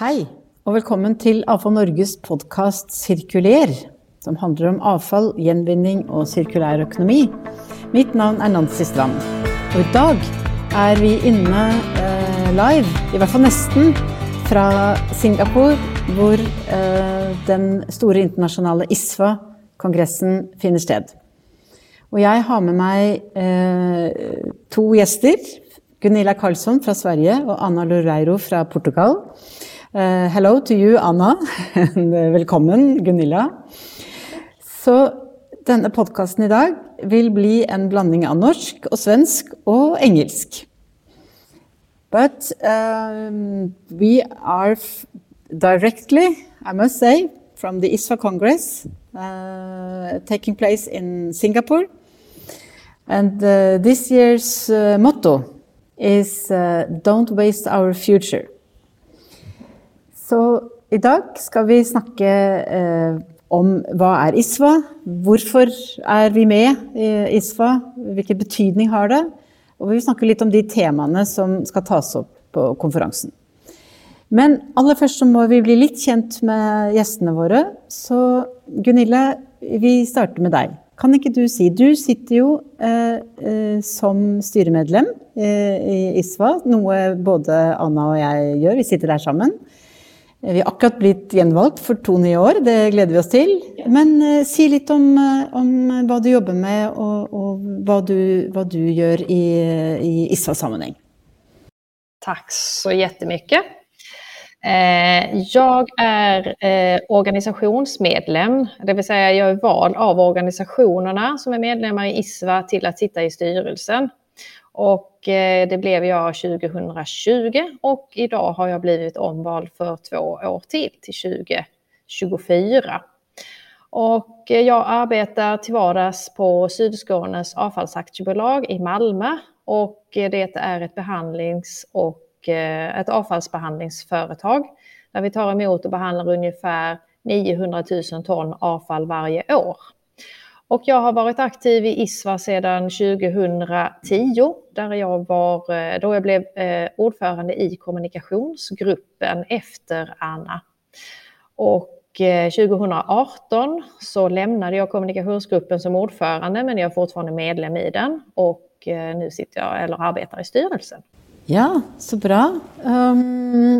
Hei, og velkommen til Avfall Norges podkast Sirkuler, som handler om avfall, gjenvinning og sirkulær økonomi. Mitt navn er Nancy Strand. Og i dag er vi inne eh, live, i hvert fall nesten, fra Singapore, hvor eh, den store internasjonale ISFA-kongressen finner sted. Og jeg har med meg eh, to gjester. Gunilla Karlsson fra Sverige og Anna Loureiro fra Portugal. Uh, hello to you, Anna. Velkommen, Gunilla. Så denne podkasten i dag vil bli en blanding av norsk og svensk og engelsk. But um, we are directly, I must say, from the ISFA Congress uh, taking place in Singapore. And uh, this year's uh, motto is uh, Don't waste our future. Så i dag vi snakke eh, om vad är ISVA, Varför är vi med i ISVA, Vilken betydning har det, Och vi vil snakke litt om de temaene som ska tas upp på konferensen. Men aller først så må vi bli lite kjent med gjestene våre. Så Gunilla, vi starter med dig. Kan inte du si Du sitter ju eh, eh, som styremedlem eh, i ISVA, noe både Anna och jag gör, Vi sitter där sammen. Vi har akkurat blitt gjenvalgt for to nye år, det gleder vi oss til. Men uh, si litt om, uh, om, hva du jobber med og, og hva, du, hva, du, gjør i, i ISVA-sammanhang. Tack så jättemycket. Eh, jag är eh, organisationsmedlem, det vill säga jag är vald av organisationerna som är medlemmar i ISVA till att sitta i styrelsen. Och eh, det blev jag 2020 och idag har jag blivit omvald för två år till, till 2024. Och eh, jag arbetar till vardags på Sydskånes avfallsaktiebolag i Malmö och eh, det är ett behandlings och ett avfallsbehandlingsföretag där vi tar emot och behandlar ungefär 900 000 ton avfall varje år. Och jag har varit aktiv i ISVA sedan 2010 där jag var, eh, då jag blev eh, ordförande i kommunikationsgruppen efter Anna. Och eh, 2018 så lämnade jag kommunikationsgruppen som ordförande men jag är fortfarande medlem i den och nu sitter jag eller arbetar i styrelsen. Ja, så bra. Um,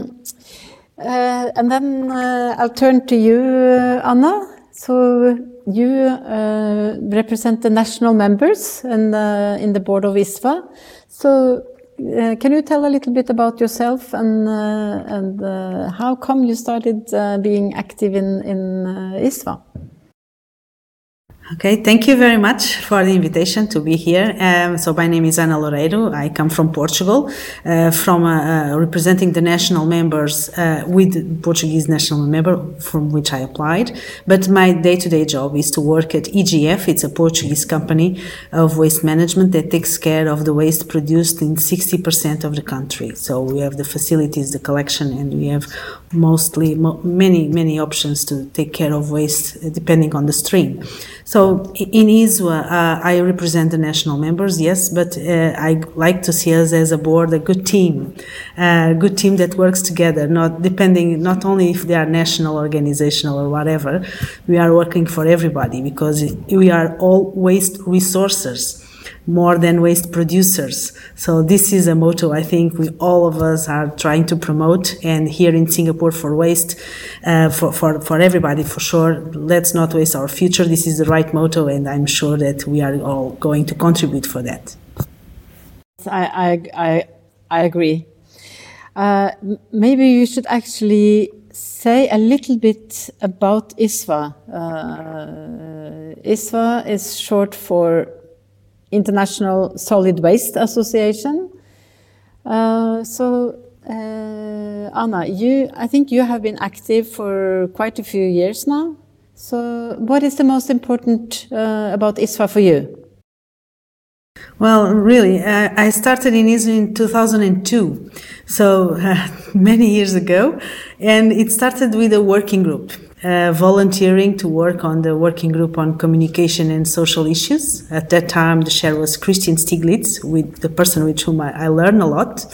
uh, and then uh, I'll turn to you, Anna. So you uh, represent the national members and uh, in the board of ISVA. So uh, can you tell a little bit about yourself and uh, and uh, how come you started being active in in ISVA? Okay, thank you very much for the invitation to be here. Um, so my name is Ana Loureiro. I come from Portugal, uh, from uh, uh, representing the national members uh, with Portuguese national member from which I applied. But my day-to-day job is to work at EGF. It's a Portuguese company of waste management that takes care of the waste produced in 60% of the country. So we have the facilities, the collection, and we have mostly mo many many options to take care of waste uh, depending on the stream. So in ISWA, uh, I represent the national members, yes, but uh, I like to see us as a board a good team, a good team that works together, not depending not only if they are national, organizational, or whatever. We are working for everybody because we are all waste resources more than waste producers. So this is a motto I think we all of us are trying to promote. And here in Singapore for waste, uh, for, for, for everybody for sure, let's not waste our future. This is the right motto and I'm sure that we are all going to contribute for that. I, I, I, I agree. Uh, maybe you should actually say a little bit about ISVA. Uh, is short for International Solid Waste Association. Uh, so, uh, Anna, you, I think you have been active for quite a few years now. So, what is the most important uh, about ISFA for you? Well, really, uh, I started in ISFA in 2002, so many years ago, and it started with a working group uh, volunteering to work on the working group on communication and social issues. At that time, the chair was Christian Stiglitz, with the person with whom I, I learned a lot.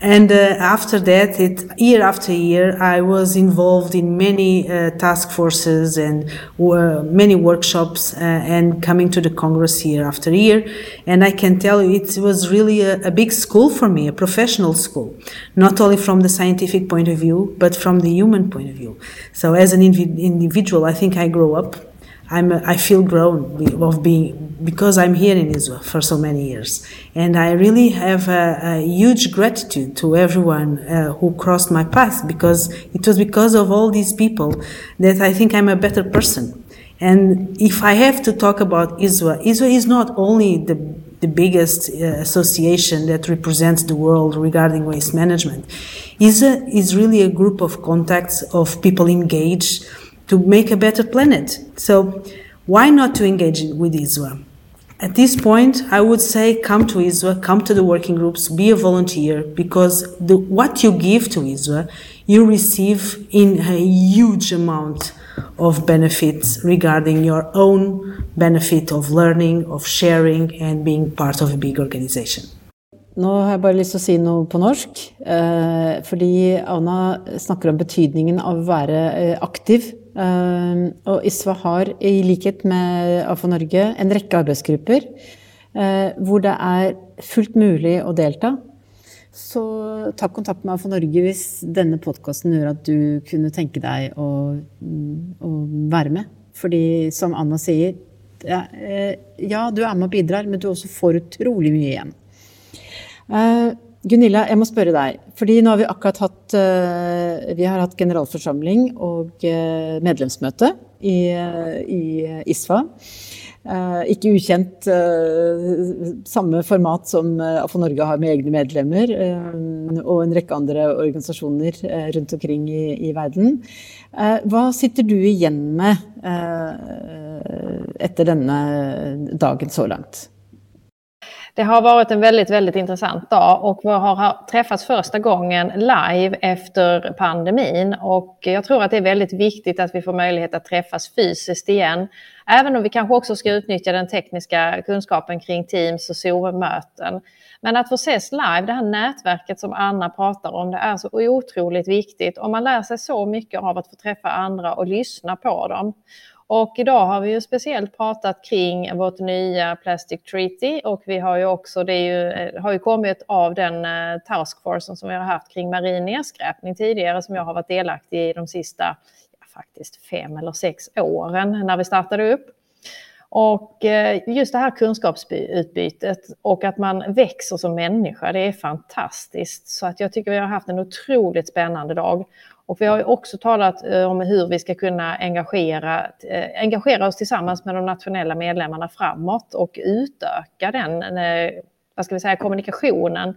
And uh, after that, it, year after year, I was involved in many uh, task forces and uh, many workshops uh, and coming to the Congress year after year. And I can tell you, it was really a, a big school for me, a professional school, not only from the scientific point of view, but from the human point of view. So as an individual, I think I grow up I'm, I feel grown of being because I'm here in Israel for so many years, and I really have a, a huge gratitude to everyone uh, who crossed my path because it was because of all these people that I think I'm a better person. And if I have to talk about Israel, Israel is not only the the biggest uh, association that represents the world regarding waste management. ISA is really a group of contacts of people engaged to make a better planet. So why not to engage with Israel? At this point, I would say come to Israel, come to the working groups, be a volunteer, because the, what you give to Israel, you receive in a huge amount of benefits regarding your own benefit of learning, of sharing, and being part of a big organization. Nå har jeg bare lyst til å si noe på norsk. Eh, fordi Anna snakker om betydningen av å være eh, aktiv Ehm, og ISVA har, i likhet med Afo Norge, en rekke arbeidsgrupper eh, hvor det er fullt mulig å delta. Så ta kontakt med Afo Norge hvis denne podkasten gjør at du kunne tenke deg å, mm, å, være med. Fordi som Anna sier, ja, eh, ja, du er med og bidrar, men du også får utrolig mye igjen. Eh, Gunilla, jag måste spørre deg. fordi nå har vi akkurat hatt, eh, vi har hatt generalforsamling og eh, medlemsmøte i, uh, i ISFA. ikke ukjent samme format som AFO Norge har med egne medlemmer. og en rekke andre organisasjoner rundt omkring i, i verden. hva sitter du igjen med etter denne dagen så langt? Det har varit en väldigt, väldigt intressant dag och vi har träffats första gången live efter pandemin och jag tror att det är väldigt viktigt att vi får möjlighet att träffas fysiskt igen. Även om vi kanske också ska utnyttja den tekniska kunskapen kring Teams och Zoom-möten. Men att få ses live, det här nätverket som Anna pratar om, det är så otroligt viktigt och man lär sig så mycket av att få träffa andra och lyssna på dem. Och idag har vi ju speciellt pratat kring vårt nya Plastic Treaty och vi har ju också, det ju, eh, har ju kommit av den eh, taskforcen som vi har haft kring marin nedskräpning tidigare som jag har varit delaktig i de sista ja, faktiskt fem eller sex åren när vi startade upp. Och eh, just det här kunskapsutbytet och att man växer som människa, det är fantastiskt. Så att jag tycker vi har haft en otroligt spännande dag. Och vi har ju också talat eh, om hur vi ska kunna engagera, eh, engagera oss tillsammans med de nationella medlemmarna framåt och utöka den eh, vad ska vi säga, kommunikationen.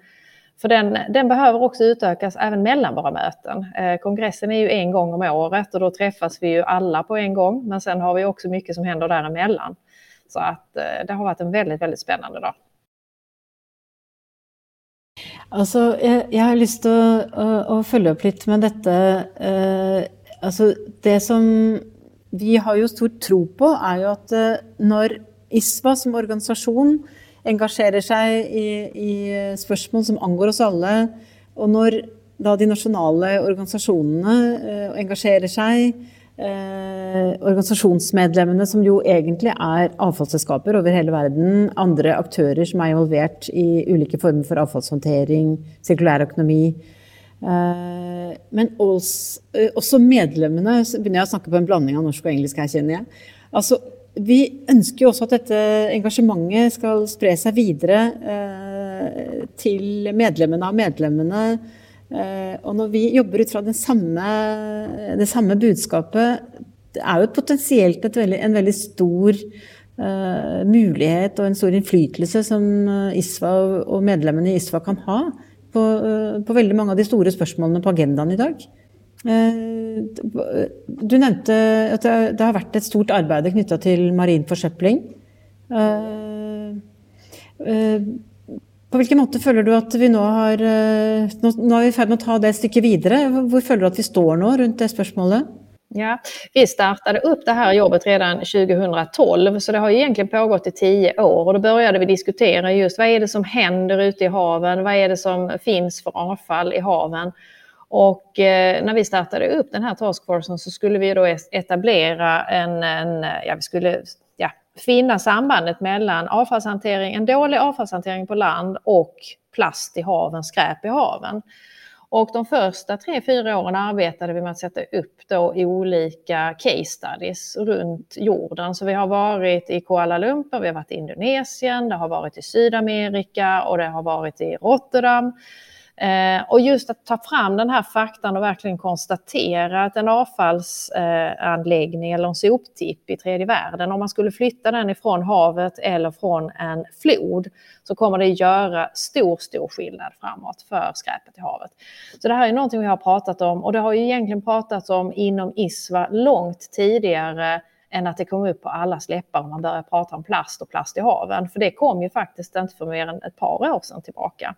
För den, den behöver också utökas även mellan våra möten. Kongressen är ju en gång om året och då träffas vi ju alla på en gång. Men sen har vi också mycket som händer däremellan. Så att det har varit en väldigt, väldigt spännande dag. Altså, jeg, jeg, har lyst til å, å, å, følge opp litt med dette. Eh, altså, det som vi har jo stor tro på, er jo at eh, når ISVA som organisasjon engasjerer seg i, i, spørsmål som angår oss alle, og når da de nasjonale organisasjonene eh, engasjerer seg Eh, organisasjonsmedlemmene, som jo egentlig er avfallsselskaper over hele verden, andre aktører som er involvert i ulike former for avfallshåndtering, sirkulær økonomi. Eh, men også, eh, også, medlemmene så begynner jeg å snakke på en blanding av norsk og engelsk her, kjenner jeg. Altså, vi ønsker jo også at dette engasjementet skal spre seg videre eh, til medlemmene av medlemmene Eh, och när vi jobbar utifrån den samma, det samma budskapet, det är ju potentiellt ett väldigt, en väldigt stor eh, uh, möjlighet och en stor inflytelse som eh, ISVA och medlemmarna i ISVA kan ha på, uh, på väldigt många av de stora frågorna på agendan i dag. Uh, du nämnde att det, det, har varit ett stort arbete knutet till marin forsøpling. Uh, på vilken måte føler du at vi nå har Nu Nå, nå er vi i ferd med å ta det stykket videre. Hvor føler du at vi står nå rundt det spørsmålet? Ja, vi startade upp det här jobbet redan 2012 så det har egentligen pågått i tio år och då började vi diskutera just vad är det som händer ute i haven, vad är det som finns för avfall i haven. Och eh, när vi startade upp den här taskforcen så skulle vi då etablera en, en ja vi skulle finna sambandet mellan avfallshantering, en dålig avfallshantering på land och plast i haven, skräp i haven. Och de första tre, fyra åren arbetade vi med att sätta upp då olika case studies runt jorden. Så vi har varit i Kuala Lumpur, vi har varit i Indonesien, det har varit i Sydamerika och det har varit i Rotterdam. Eh, och just att ta fram den här faktan och verkligen konstatera att en avfallsanläggning eller en soptipp i tredje världen, om man skulle flytta den ifrån havet eller från en flod, så kommer det göra stor, stor skillnad framåt för skräpet i havet. Så det här är någonting vi har pratat om och det har ju egentligen pratats om inom ISVA långt tidigare än att det kom upp på alla läppar om man började prata om plast och plast i haven. För det kom ju faktiskt inte för mer än ett par år sedan tillbaka.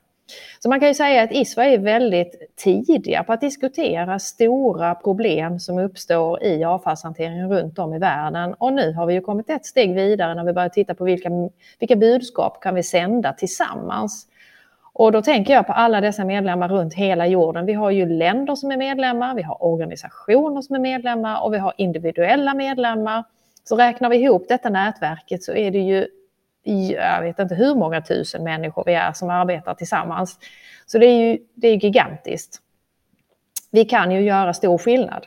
Så man kan ju säga att ISVA är väldigt tidiga på att diskutera stora problem som uppstår i avfallshanteringen runt om i världen. Och nu har vi ju kommit ett steg vidare när vi börjar titta på vilka, vilka budskap kan vi sända tillsammans. Och då tänker jag på alla dessa medlemmar runt hela jorden. Vi har ju länder som är medlemmar, vi har organisationer som är medlemmar och vi har individuella medlemmar. Så räknar vi ihop detta nätverket så är det ju jag vet inte hur många tusen människor vi är som arbetar tillsammans. Så det är ju det är gigantiskt. Vi kan ju göra stor skillnad.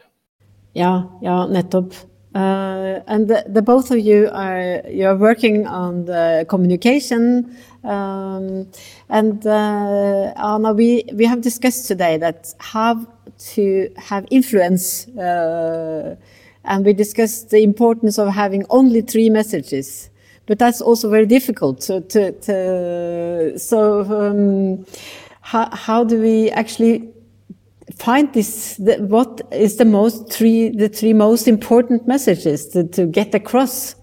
Ja, ja, nettopp. Uh, and the, the, both of you are you're working on the communication um, and uh, Anna we we have discussed today that how to have influence uh, and we discussed the importance of having only three messages but that's also very difficult to, to, to so um, how, how do we actually find this the, what is the most three the three most important messages to, to get across?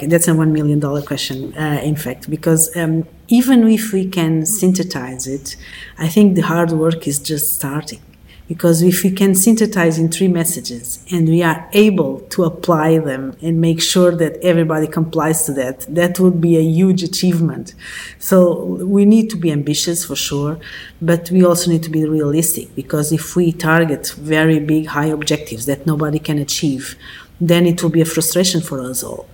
That's a one million dollar question uh, in fact because um, even if we can synthesize it i think the hard work is just starting because if we can synthesize in three messages and we are able to apply them and make sure that everybody complies to that, that would be a huge achievement. So we need to be ambitious for sure, but we also need to be realistic because if we target very big, high objectives that nobody can achieve, then it will be a frustration for us all.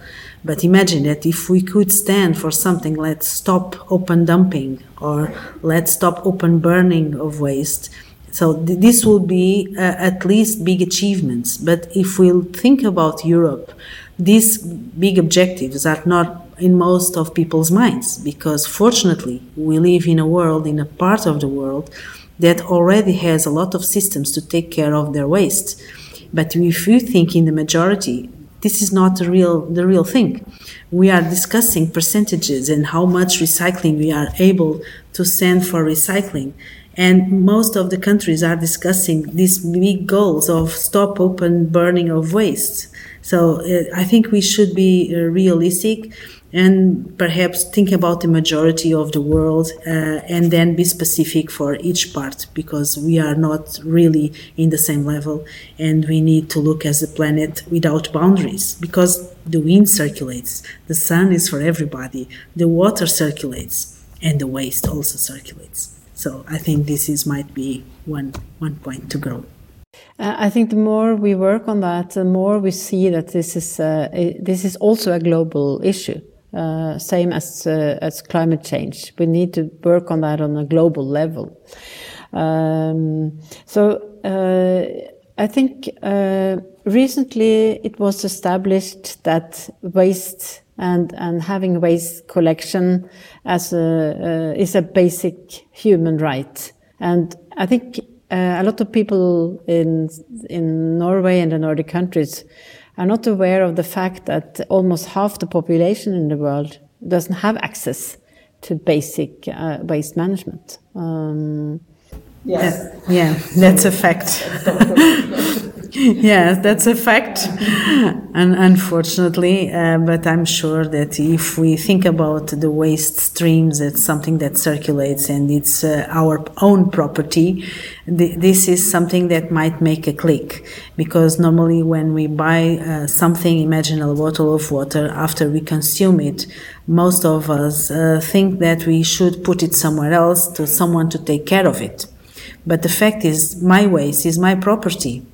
But imagine that if we could stand for something, let's stop open dumping or let's stop open burning of waste so th- this will be uh, at least big achievements. But if we'll think about Europe, these big objectives are not in most of people's minds because fortunately we live in a world, in a part of the world that already has a lot of systems to take care of their waste. But if you think in the majority, this is not the real the real thing. We are discussing percentages and how much recycling we are able to send for recycling. And most of the countries are discussing these big goals of stop open burning of waste. So uh, I think we should be uh, realistic and perhaps think about the majority of the world uh, and then be specific for each part because we are not really in the same level and we need to look as a planet without boundaries because the wind circulates the sun is for everybody the water circulates and the waste also circulates so I think this is might be one one point to grow. Uh, I think the more we work on that, the more we see that this is uh, a, this is also a global issue. Uh, same as uh, as climate change, we need to work on that on a global level. Um, so I think recently it was established that waste and and having waste collection as a uh, is a basic human right. And I think uh, a lot of people in in Norway and the Nordic countries are not aware of the fact that almost half the population in the world doesn't have access to basic uh, waste management. Um, yes. Yeah, yeah, that's a fact. yes, that's a fact, and unfortunately, uh, but I'm sure that if we think about the waste streams, it's something that circulates and it's uh, our own property. Th- this is something that might make a click because normally when we buy uh, something, imagine a bottle of water, after we consume it, most of us uh, think that we should put it somewhere else to someone to take care of it. But the fact is, my waste is my property.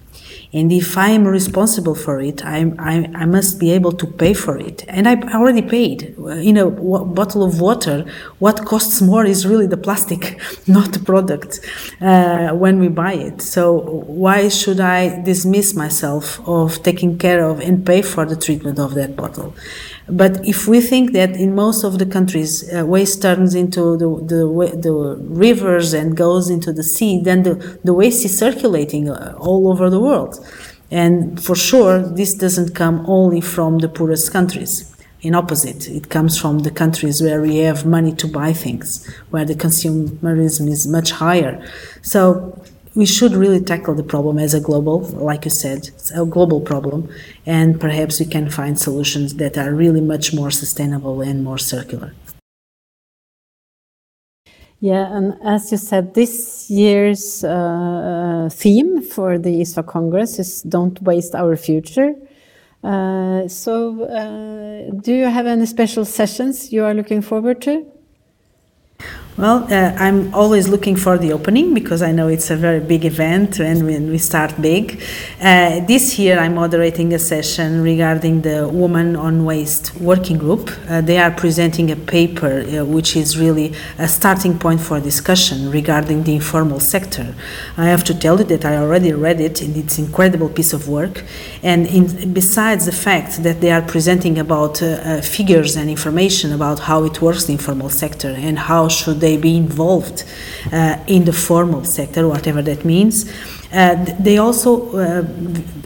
And if I am responsible for it, I, I, I must be able to pay for it. And I already paid. In a w- bottle of water, what costs more is really the plastic, not the product uh, when we buy it. So why should I dismiss myself of taking care of and pay for the treatment of that bottle? But if we think that in most of the countries uh, waste turns into the, the, the, rivers and goes into the sea, then the, the waste is circulating uh, all over the world. And for sure, this doesn't come only from the poorest countries. In opposite, it comes from the countries where we have money to buy things, where the consumerism is much higher. So we should really tackle the problem as a global, like you said, it's a global problem, and perhaps we can find solutions that are really much more sustainable and more circular. Yeah, and as you said, this year's uh, theme for the ISFA Congress is Don't Waste Our Future. Uh, so, uh, do you have any special sessions you are looking forward to? Well, uh, I'm always looking for the opening because I know it's a very big event and when we start big. Uh, this year I'm moderating a session regarding the Woman on Waste Working Group. Uh, they are presenting a paper uh, which is really a starting point for discussion regarding the informal sector. I have to tell you that I already read it and it's an incredible piece of work. And in, besides the fact that they are presenting about uh, uh, figures and information about how it works the informal sector and how should they be involved uh, in the formal sector, whatever that means. Uh, they also uh,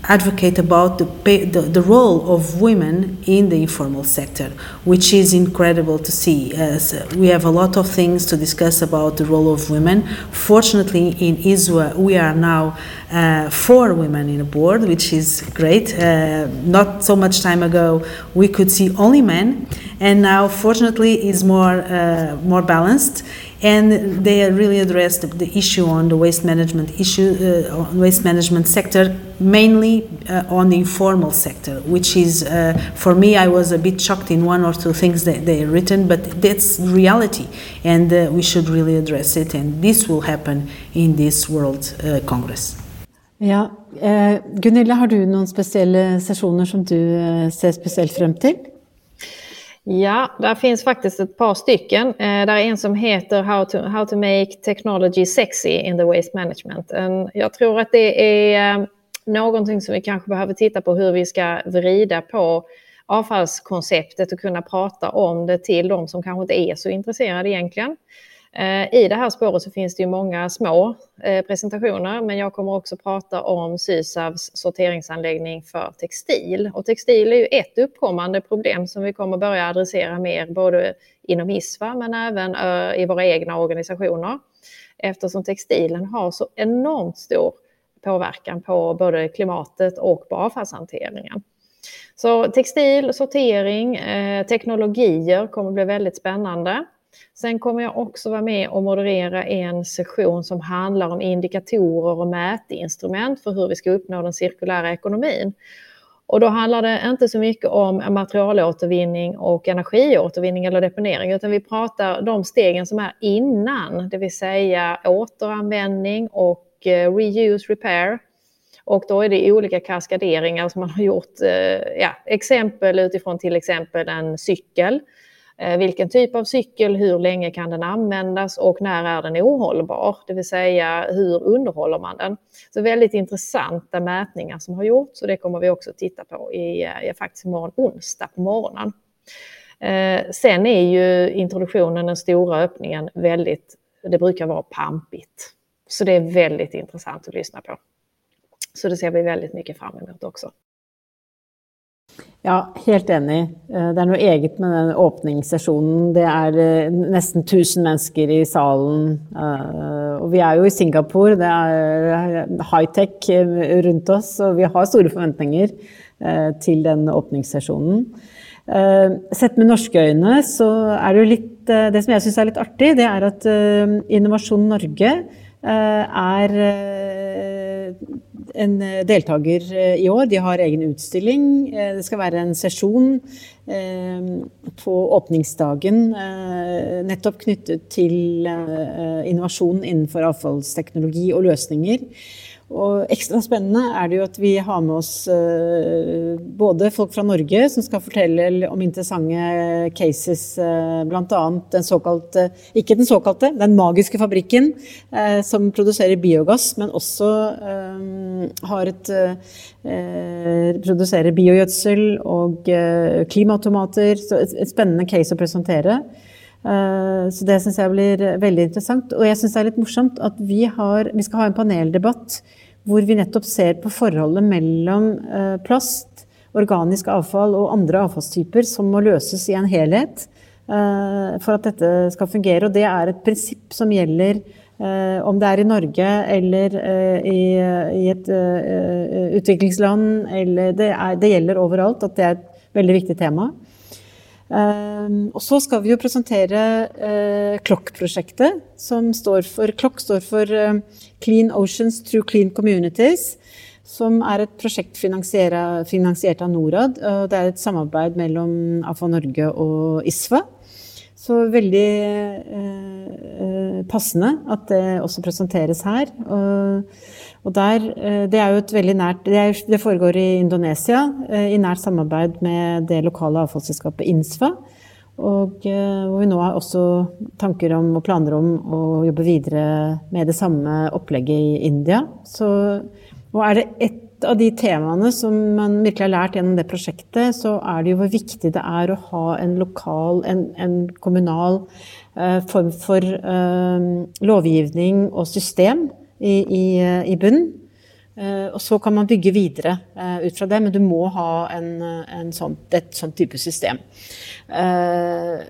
advocate about the, pay, the, the, role of women in the informal sector, which is incredible to see. So we have a lot of things to discuss about the role of women. Fortunately, in ISWA, we are now uh, four women in a board, which is great. Uh, not so much time ago, we could see only men, and now, fortunately, is more uh, more balanced and they really addressed the, issue on the waste management issue, uh, waste management sector, mainly uh, on the informal sector, which is, uh, for me, I was a bit shocked in one or two things that they written, but that's reality, and uh, we should really address it, and this will happen in this World uh, Congress. Ja, eh, Gunilla, har du noen spesielle sesjoner som du eh, ser spesielt frem til? Ja, där finns faktiskt ett par stycken. Eh, där är en som heter How to, How to make technology sexy in the waste management. Jag tror att det är eh, någonting som vi kanske behöver titta på hur vi ska vrida på avfallskonceptet och kunna prata om det till de som kanske inte är så intresserade egentligen. Eh, I det här spåret så finns det ju många små eh, presentationer, men jag kommer också prata om Sysavs sorteringsanläggning för textil. Och textil är ju ett uppkommande problem som vi kommer börja adressera mer, både inom ISVA men även eh, i våra egna organisationer. Eftersom textilen har så enormt stor påverkan på både klimatet och på avfallshanteringen. Så textil, sortering, teknologier kommer bli väldigt spännande. Sen kommer jag också vara med och moderera en session som handlar om indikatorer och mätinstrument för hur vi ska uppnå den cirkulära ekonomin. Och då handlar det inte så mycket om materialåtervinning och energiåtervinning eller deponering, utan vi pratar de stegen som är innan, det vill säga återanvändning och eh, reuse, repair. Och då är det olika kaskaderingar som man har gjort, eh, ja, exempel utifrån till exempel en cykel Eh, vilken typ av cykel, hur länge kan den användas och när är den ohållbar? Det vill säga hur underhåller man den? Så väldigt intressanta mätningar som har gjorts och det kommer vi också titta på i, eh, i faktiskt imorgon onsdag på morgonen. Eh, sen är ju introduktionen, den stora öppningen, väldigt, det brukar vara pampigt. Så det är väldigt intressant att lyssna på. Så det ser vi väldigt mycket fram emot också. Ja, helt enig. Eh, det er noe eget med den åpningssesjonen. Det er eh, nesten 1000 mennesker i salen, eh, og vi er jo i Singapore, det er high-tech rundt oss, og vi har store forventninger til den åpningssesjonen. Sett med norske øyne så er det jo litt Det som jeg syns er litt artig, det er at Innovasjon Norge er en eh, deltaker eh, i år. De har egen utstilling. Eh, det skal være en sesjon på åpningsdagen nettopp knyttet til innovasjon innenfor avfallsteknologi og løsninger. Og ekstra spennende er det jo at vi har med oss uh, både folk fra Norge som skal fortelle om interessante cases, eh, uh, bl.a. den såkalte eh, Ikke den såkalte, den magiske fabrikken uh, som produserer biogass, men også har et produserer biogjødsel og klimatomater. Så et spennende case å presentere. Eh, så det syns jag blir väldigt intressant. Och jag syns det är lite morsomt att vi, har, vi ska ha en paneldebatt hvor vi nettopp ser på forholdet mellan eh, plast, organisk avfall och andra avfallstyper som må lösas i en helhet eh, för att detta ska fungera. Och det är ett princip som gäller om det är i Norge eller i, ett utvecklingsland. eller det, er, det gäller överallt att det är ett väldigt viktigt tema. Ehm, og så skal vi jo presentere eh, uh, CLOCK-prosjektet, som står for CLOCK står for uh, Clean Oceans Through Clean Communities. Som er et prosjekt finansiert av Norad. Det er et samarbeid mellom AFA Norge og ISFA. Så veldig eh, eh, passende at det også presenteres her. Og, og der, eh, det er jo et veldig nært det, er, det, foregår i Indonesia eh, i nært samarbeid med det lokale avfallsselskapet INSFA. Og eh, hvor vi nå har også tanker om og planer om å jobbe videre med det samme opplegget i India. Så, og er det ett av de temaene som man virkelig har lært gjennom det prosjektet, så er det jo hvor viktig det er å ha en lokal, en, en kommunal eh, form for eh, lovgivning og system i, i, i bunnen. Eh, og så kan man bygge videre uh, ut fra det, men du må ha en, en sånn, et sånt type system. Eh,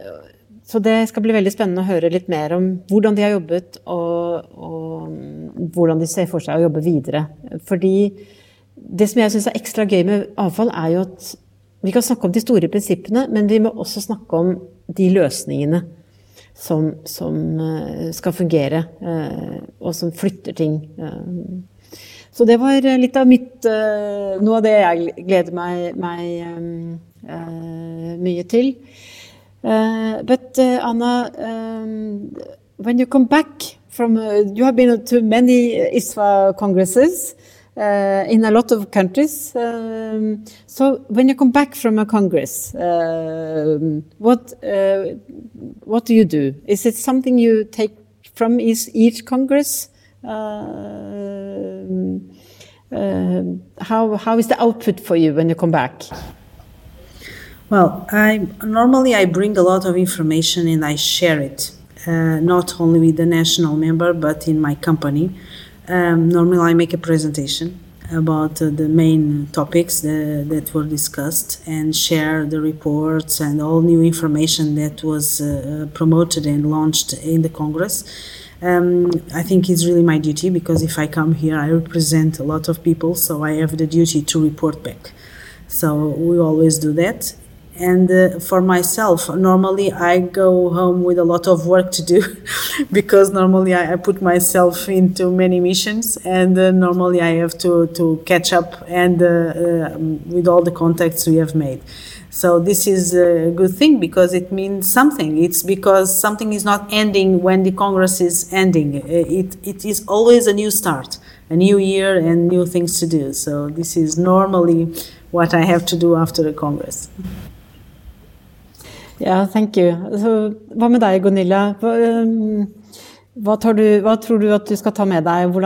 så det skal bli veldig spennende å høre litt mer om hvordan de har jobbet, og, og mm, hvordan de ser for seg å jobbe videre. Fordi det som jag syns är extra gøy med avfall, är ju att vi kan snakke om de stora principerna, men vi måste också snakke om de lösningarna som, som eh, ska fungera eh, och som flyttar ting. Eh. Så det var lite av mitt Noe av det jag gleder mig meg mye til. but Anna, um, when you come back from, you have been to many ISFA congresses. Uh, in a lot of countries. Um, so when you come back from a congress, uh, what uh, what do you do? Is it something you take from each, each congress? Um, how how is the output for you when you come back? Well, I normally I bring a lot of information and I share it, uh, not only with the national member but in my company. Um, normally, I make a presentation about uh, the main topics that, that, were discussed and share the reports and all new information that was uh, promoted and launched in the Congress. Um, I think it's really my duty because if I come here, I represent a lot of people, so I have the duty to report back. So we always do that and uh, for myself normally i go home with a lot of work to do because normally I, I, put myself into many missions and uh, normally i have to, to catch up and uh, um, with all the contacts we have made. So this is a good thing because it means something. It's because something is not ending when the congress is ending. It, it is always a new start a new year and new things to do. So this is normally what i have to do after the congress Ja, thank you. Så, vad med dig, Gunilla? Vad ehm, du, vad, tror du att du ska ta med dig? Hur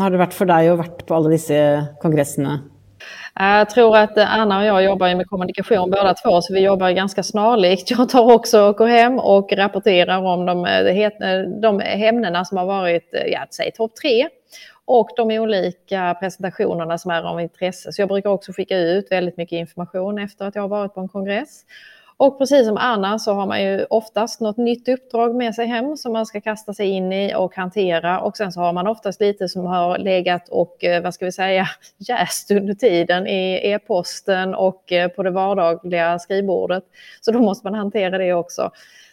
har det varit för dig att vara på alla dessa kongresser? Jag tror att Anna och jag jobbar med kommunikation båda två, så vi jobbar ganska snarlikt. Jag tar också och går hem och rapporterar om de, de ämnena som har varit, ja, säg topp tre och de olika presentationerna som är av intresse. Så jag brukar också skicka ut väldigt mycket information efter att jag har varit på en kongress. Och precis som Anna så har man ju oftast något nytt uppdrag med sig hem som man ska kasta sig in i och hantera. Och sen så har man oftast lite som har legat och, eh, vad ska vi säga, jäst under tiden i e-posten och eh, på det vardagliga skrivbordet. Så då måste man hantera det också.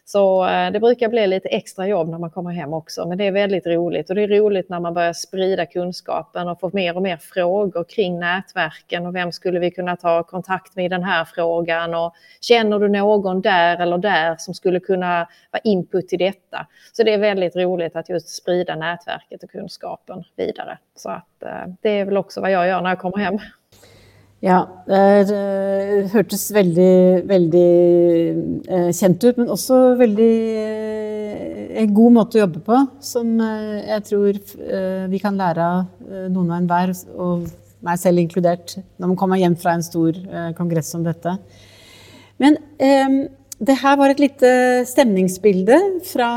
Så eh, det brukar bli lite extra jobb när man kommer hem också, men det är väldigt roligt. Och det är roligt när man börjar sprida kunskapen och få mer och mer frågor kring nätverken och vem skulle vi kunna ta kontakt med i den här frågan och känner du någon där eller där som skulle kunna vara input till detta? Så det är väldigt roligt att just sprida nätverket och kunskapen vidare. Så att eh, det är väl också vad jag gör när jag kommer hem. Ja, det eh, hørtes veldig, veldig eh, kjent ut, men også veldig eh, en god måte å jobbe på. Som eh, jeg tror eh, vi kan lære av noen og enhver, og meg selv inkludert, når man kommer hjem fra en stor kongress som dette. Men eh, det her var et lite stemningsbilde fra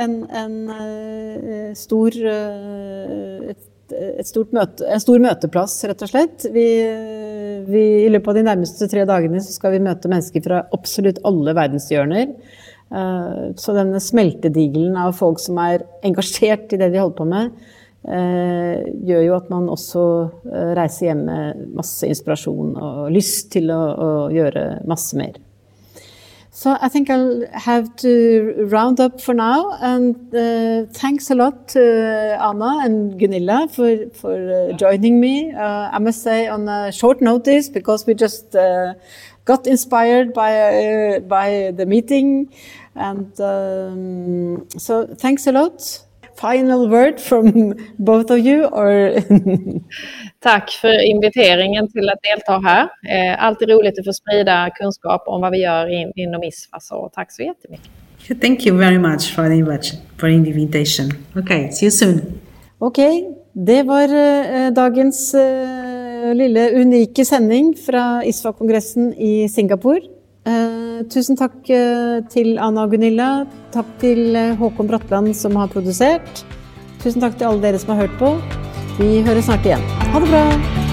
en, en stor et et møte, en stor møteplass, rett og slett. Vi, vi, I løpet av de nærmeste tre dagene skal vi møte mennesker fra absolutt alle verdenshjørner. Eh, så denne smeltedigelen av folk som er engasjert i det de holder på med, eh, gör gjør jo at man også reser eh, reiser hjem med masse inspirasjon og lyst til å, å gjøre masse mer. So I think I'll have to round up for now. And uh, thanks a lot to Anna and Gunilla for, for uh, joining me. Uh, I must say on a short notice because we just uh, got inspired by, uh, by the meeting. And um, so thanks a lot final word from both of you? Or Tack för inviteringen till att delta här. Eh, alltid roligt att få sprida kunskap om vad vi gör in, inom ISFA, så tack så jättemycket. Thank you very much for the invitation. For the invitation. Okay, see you soon. Okej, okay, det var uh, dagens uh, lille unike sending fra ISFA-kongressen i Singapore. Eh, tusen takk eh, til Anna og Gunilla. Takk til eh, Håkon Bratland som har produsert. Tusen takk til alle dere som har hørt på. Vi høres snart igjen. Ha det bra!